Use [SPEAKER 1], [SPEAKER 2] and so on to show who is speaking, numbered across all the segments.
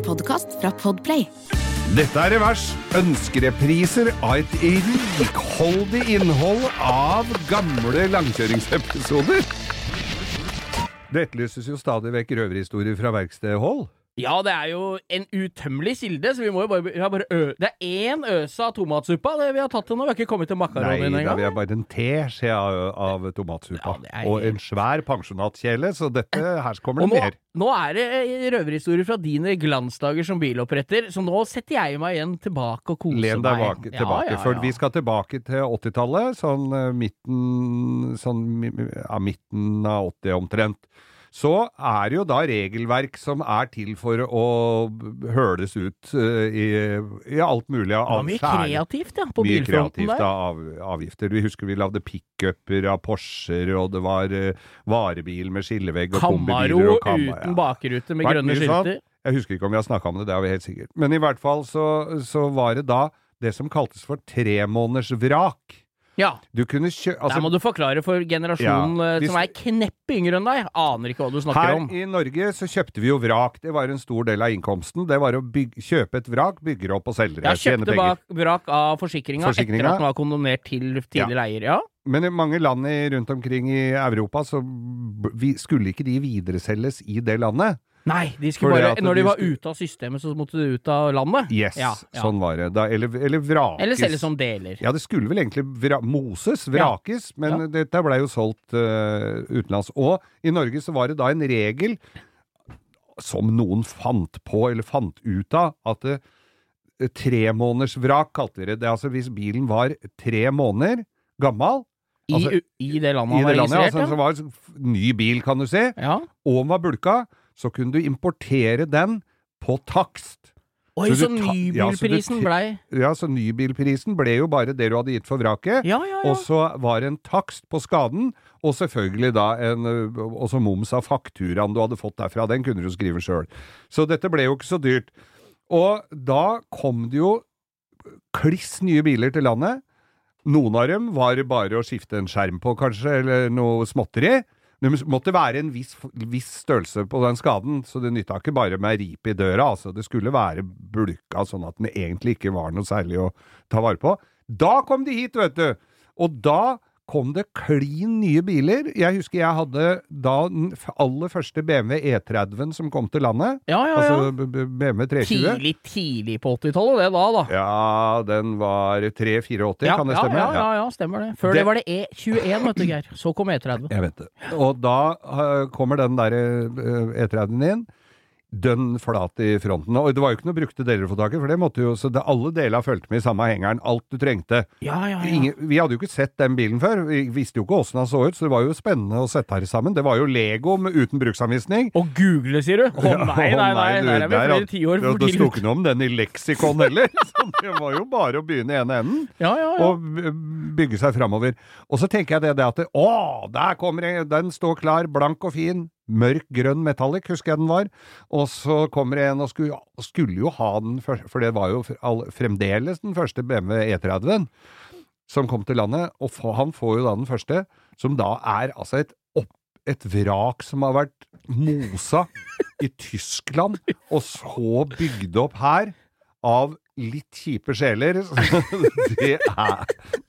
[SPEAKER 1] En podkast fra Podplay.
[SPEAKER 2] Dette er Revers. Ønskerepriser av et rikholdig innhold av gamle langkjøringsepisoder. Det etterlyses jo stadig vekk røverhistorier fra verkstedhold.
[SPEAKER 3] Ja, det er jo en utømmelig kilde, så vi må jo bare, vi har bare ø Det er én øse av tomatsuppa det vi har tatt til nå. Vi har ikke kommet til
[SPEAKER 2] Nei,
[SPEAKER 3] makaronien
[SPEAKER 2] da vi har bare en teskje av, av tomatsuppa.
[SPEAKER 3] Ja, er
[SPEAKER 2] Og en svær pensjonatkjele, så dette, her kommer det
[SPEAKER 3] nå,
[SPEAKER 2] mer.
[SPEAKER 3] nå er det eh, røverhistorier fra dine glansdager som biloppretter, så nå setter jeg meg igjen tilbake og koser
[SPEAKER 2] Len deg
[SPEAKER 3] meg.
[SPEAKER 2] bak, tilbake, for vi skal tilbake til 80-tallet, sånn eh, midten, sånn ja, midten av 80 omtrent. Så er det jo da regelverk som er til for å høles ut eh, i, i alt mulig av
[SPEAKER 3] var mye
[SPEAKER 2] særlig-
[SPEAKER 3] kreativt, ja, på
[SPEAKER 2] Mye
[SPEAKER 3] bilfronten
[SPEAKER 2] kreativt
[SPEAKER 3] der.
[SPEAKER 2] av avgifter. Vi husker vi lagde pickuper av Porscher, og det var uh, varebil med skillevegg og kombibiler og Kamma-
[SPEAKER 3] uten bakrute med grønne
[SPEAKER 2] mye sånn.
[SPEAKER 3] skilter.
[SPEAKER 2] Jeg husker ikke om vi har snakka om det, det er vi helt sikkert. Men i hvert fall så, så var det da det som kaltes for tremånedersvrak.
[SPEAKER 3] Ja,
[SPEAKER 2] Du kunne kjø...
[SPEAKER 3] der må du forklare for generasjonen
[SPEAKER 2] Ja,
[SPEAKER 3] eh,
[SPEAKER 2] hvis-
[SPEAKER 3] som er kneppe yngre enn deg. Aner ikke hva du snakker
[SPEAKER 2] her
[SPEAKER 3] om.
[SPEAKER 2] i Norge så kjøpte vi jo vrak. Det var en stor del av innkomsten. Det var å bygge, kjøpe et vrak, bygge det opp og selge det.
[SPEAKER 3] Jeg kjøpte bak, vrak av forsikringa etter at den var kondonert til tidligere eier. Ja.
[SPEAKER 2] Men i mange land rundt omkring i Europa så skulle ikke de videreselges i det landet.
[SPEAKER 3] Nei, de bare, når de
[SPEAKER 2] de
[SPEAKER 3] var ute av systemet, så måtte de ut av landet.
[SPEAKER 2] Yes,
[SPEAKER 3] Ja, ja.
[SPEAKER 2] sånn var det. Da, eller, eller vrakes.
[SPEAKER 3] Eller selges som deler.
[SPEAKER 2] Ja, det skulle vel egentlig vra moses, vrakes, men
[SPEAKER 3] Ja.
[SPEAKER 2] dette ble jo solgt uh, utenlands. Og i Norge så var det da en regel som noen fant på, eller fant ut av, at uh, tremånedersvrak kalte dere det. Altså hvis bilen var tre måneder gammel,
[SPEAKER 3] I,
[SPEAKER 2] altså,
[SPEAKER 3] I, I det landet han var registrert,
[SPEAKER 2] altså, som var en ny bil, kan du se,
[SPEAKER 3] ja.
[SPEAKER 2] og den var bulka, så kunne du importere den på takst.
[SPEAKER 3] Oi,
[SPEAKER 2] Så
[SPEAKER 3] så, nybilprisen
[SPEAKER 2] ja,
[SPEAKER 3] blei
[SPEAKER 2] Ja, så nybilprisen ble jo bare det du hadde gitt for vraket.
[SPEAKER 3] Ja, ja, ja.
[SPEAKER 2] Og så var det en takst på skaden, og selvfølgelig da en også moms av fakturaen du hadde fått derfra. Den kunne du skrive sjøl. Så dette ble jo ikke så dyrt. Og da kom det jo kliss nye biler til landet. Noen av dem var bare å skifte en skjerm på, kanskje, eller noe småtteri. Det måtte være en viss, viss størrelse på den skaden, så det nytta ikke bare med rip i døra. altså Det skulle være bulka sånn at den egentlig ikke var noe særlig å ta vare på. Da kom de hit, vet du! Og da kom det klin nye biler. Jeg husker jeg hadde da den aller første BMW E30-en som kom til landet.
[SPEAKER 3] ja, ja, ja.
[SPEAKER 2] Altså b- b- BMW 320.
[SPEAKER 3] Tidlig, tidlig på 80-tallet, det da, da.
[SPEAKER 2] Ja, den var 384, kan det stemme?
[SPEAKER 3] Ja, ja, ja, stemmer det. Før det,
[SPEAKER 2] Det-
[SPEAKER 3] var det E21, vet du, Geir. Så kom E30.
[SPEAKER 2] Jeg vet det. Og da uh, kommer den der uh, E30-en inn. Dønn flat i fronten. Og det var jo ikke noe brukte deler å få tak i, for det måtte jo Så det, alle deler fulgte med i samme hengeren. Alt du trengte.
[SPEAKER 3] Ja, ja, ja.
[SPEAKER 2] Ingen, vi hadde jo ikke sett den bilen før. Vi visste jo ikke åssen den så ut, så det var jo spennende å sette her sammen. Det var jo Lego med, uten bruksanvisning.
[SPEAKER 3] Og google, sier du? Å
[SPEAKER 2] oh,
[SPEAKER 3] nei, nei, nei,
[SPEAKER 2] du,
[SPEAKER 3] der er vi flere tiår
[SPEAKER 2] Det sto ikke noe om den i leksikon heller. Så det var jo bare å begynne i ene enden
[SPEAKER 3] Ja, ja, ja.
[SPEAKER 2] og bygge seg framover. Og så tenker jeg det, det at det, Å, der kommer en, den står klar, blank og fin. Mørk grønn metallic, husker jeg den var. Og så kommer det en og skulle, skulle jo ha den, for, for det var jo fremdeles den første BMW E30-en som kom til landet. Og han får jo da den første, som da er altså et, et vrak som har vært mosa i Tyskland, og så bygd opp her av litt kjipe sjeler. Det er,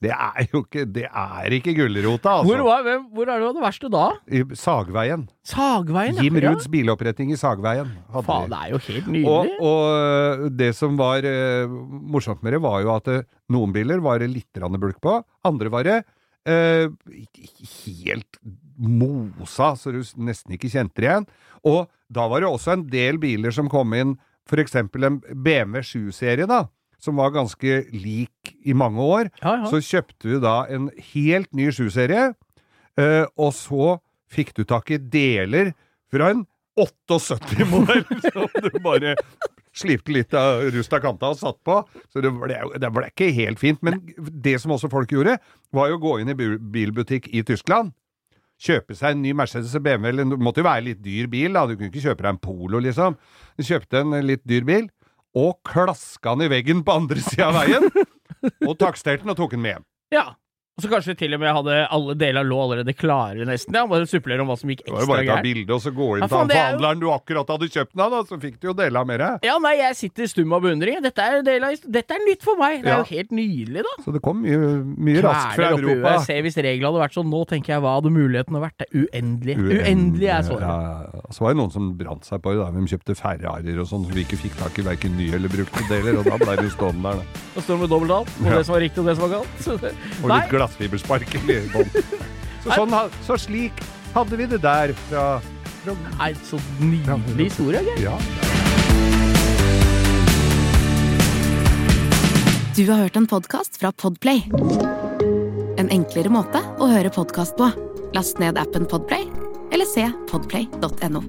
[SPEAKER 2] det er jo ikke Det er ikke gulrota, altså.
[SPEAKER 3] Hvor, var, hvem, hvor er det du hadde verste da?
[SPEAKER 2] I Sagveien.
[SPEAKER 3] Sagveien.
[SPEAKER 2] Jim
[SPEAKER 3] Ja.
[SPEAKER 2] Ruds biloppretting i Sagveien.
[SPEAKER 3] Faen, det er jo helt
[SPEAKER 2] Og,
[SPEAKER 3] nydelig.
[SPEAKER 2] og det som var eh, morsomt med det, var jo at eh, noen biler var det litt bulk på, andre var det eh, helt mosa, så du nesten ikke kjente det igjen. Og da var det også en del biler som kom inn, eksempel en BMW 7-serie, da, som var ganske lik i mange år.
[SPEAKER 3] Ja, ja.
[SPEAKER 2] Så kjøpte du da en helt ny 7-serie, uh, og så fikk du tak i deler fra en 78-modell som du bare slipte litt av rust av kanta og satt på. Så det ble, det ble ikke helt fint. Men det som også folk gjorde, var jo å gå inn i bilbutikk i Tyskland. Kjøpe seg en ny Mercedes og BMW, det måtte jo være litt dyr bil, da. Du kunne ikke kjøpe deg en Polo, liksom. Du kjøpte en litt dyr bil, og klaska den i veggen på andre sida av veien. Og taksterte den og tok den med hjem.
[SPEAKER 3] ja. Og så kanskje til og med hadde alle deler lå allerede klare, nesten. Ja, Bare supplere om hva som gikk ekstra
[SPEAKER 2] gærent. bare ta bilde og så gå inn
[SPEAKER 3] Ja,
[SPEAKER 2] til han
[SPEAKER 3] er
[SPEAKER 2] forhandleren du akkurat hadde kjøpt den av, da, så fikk du jo dele av mer.
[SPEAKER 3] Ja, nei, jeg sitter stum av beundring. Dette er, del av, dette er nytt for meg. Det er
[SPEAKER 2] Ja.
[SPEAKER 3] jo helt nydelig, da.
[SPEAKER 2] Så det kom mye, mye raskt fra
[SPEAKER 3] Kveler huet.
[SPEAKER 2] Europa.
[SPEAKER 3] Jeg ser hvis reglene hadde vært sånn nå, tenker jeg hva hadde muligheten vært? Det er uendelig. Uendelig er svaret.
[SPEAKER 2] Ja. Så var det noen som brant seg på det. da. De kjøpte Ferrarier og sånn som vi ikke fikk tak i verken nye eller brukte deler, og da ble det jo stående der, da.
[SPEAKER 3] Og står med dobbelt alt. Og det som var riktig, og det som var galt.
[SPEAKER 2] Glassfiberspark i bånn. Så, sånn, så slik hadde vi det der fra, fra
[SPEAKER 3] nei, så nydelig historie, Geir.
[SPEAKER 2] Ja.
[SPEAKER 1] Du har hørt en podkast fra Podplay. En enklere måte å høre podkast på. Last ned appen Podplay, eller se podplay.no.